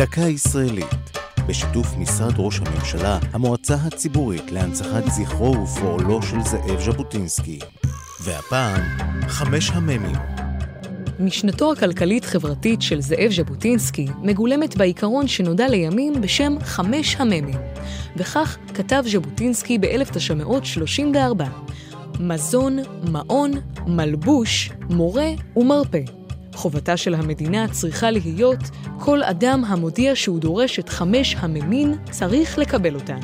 דקה ישראלית, בשיתוף משרד ראש הממשלה, המועצה הציבורית להנצחת זכרו ופועלו של זאב ז'בוטינסקי. והפעם, חמש המ"מים. משנתו הכלכלית-חברתית של זאב ז'בוטינסקי מגולמת בעיקרון שנודע לימים בשם חמש המ"מים, וכך כתב ז'בוטינסקי ב-1934: מזון, מעון, מלבוש, מורה ומרפא. חובתה של המדינה צריכה להיות כל אדם המודיע שהוא דורש את חמש הממין צריך לקבל אותן.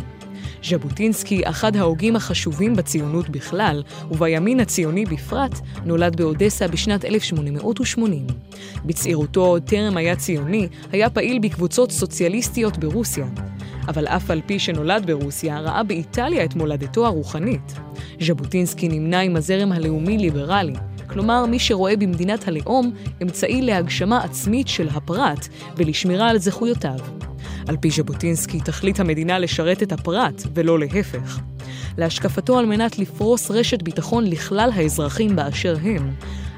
ז'בוטינסקי, אחד ההוגים החשובים בציונות בכלל, ובימין הציוני בפרט, נולד באודסה בשנת 1880. בצעירותו, טרם היה ציוני, היה פעיל בקבוצות סוציאליסטיות ברוסיה. אבל אף על פי שנולד ברוסיה, ראה באיטליה את מולדתו הרוחנית. ז'בוטינסקי נמנה עם הזרם הלאומי-ליברלי, כלומר מי שרואה במדינת הלאום אמצעי להגשמה עצמית של הפרט ולשמירה על זכויותיו. על פי ז'בוטינסקי תכלית המדינה לשרת את הפרט ולא להפך. להשקפתו על מנת לפרוס רשת ביטחון לכלל האזרחים באשר הם,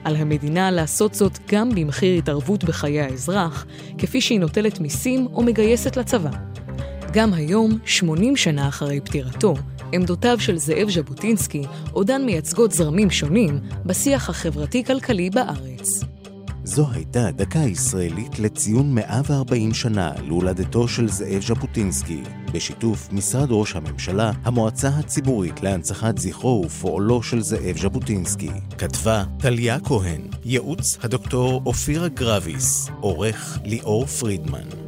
על המדינה לעשות זאת גם במחיר התערבות בחיי האזרח, כפי שהיא נוטלת מיסים או מגייסת לצבא. גם היום, 80 שנה אחרי פטירתו, עמדותיו של זאב ז'בוטינסקי עודן מייצגות זרמים שונים בשיח החברתי-כלכלי בארץ. זו הייתה דקה ישראלית לציון 140 שנה להולדתו של זאב ז'בוטינסקי, בשיתוף משרד ראש הממשלה, המועצה הציבורית להנצחת זכרו ופועלו של זאב ז'בוטינסקי. כתבה טליה כהן, ייעוץ הדוקטור אופירה גרביס, עורך ליאור פרידמן.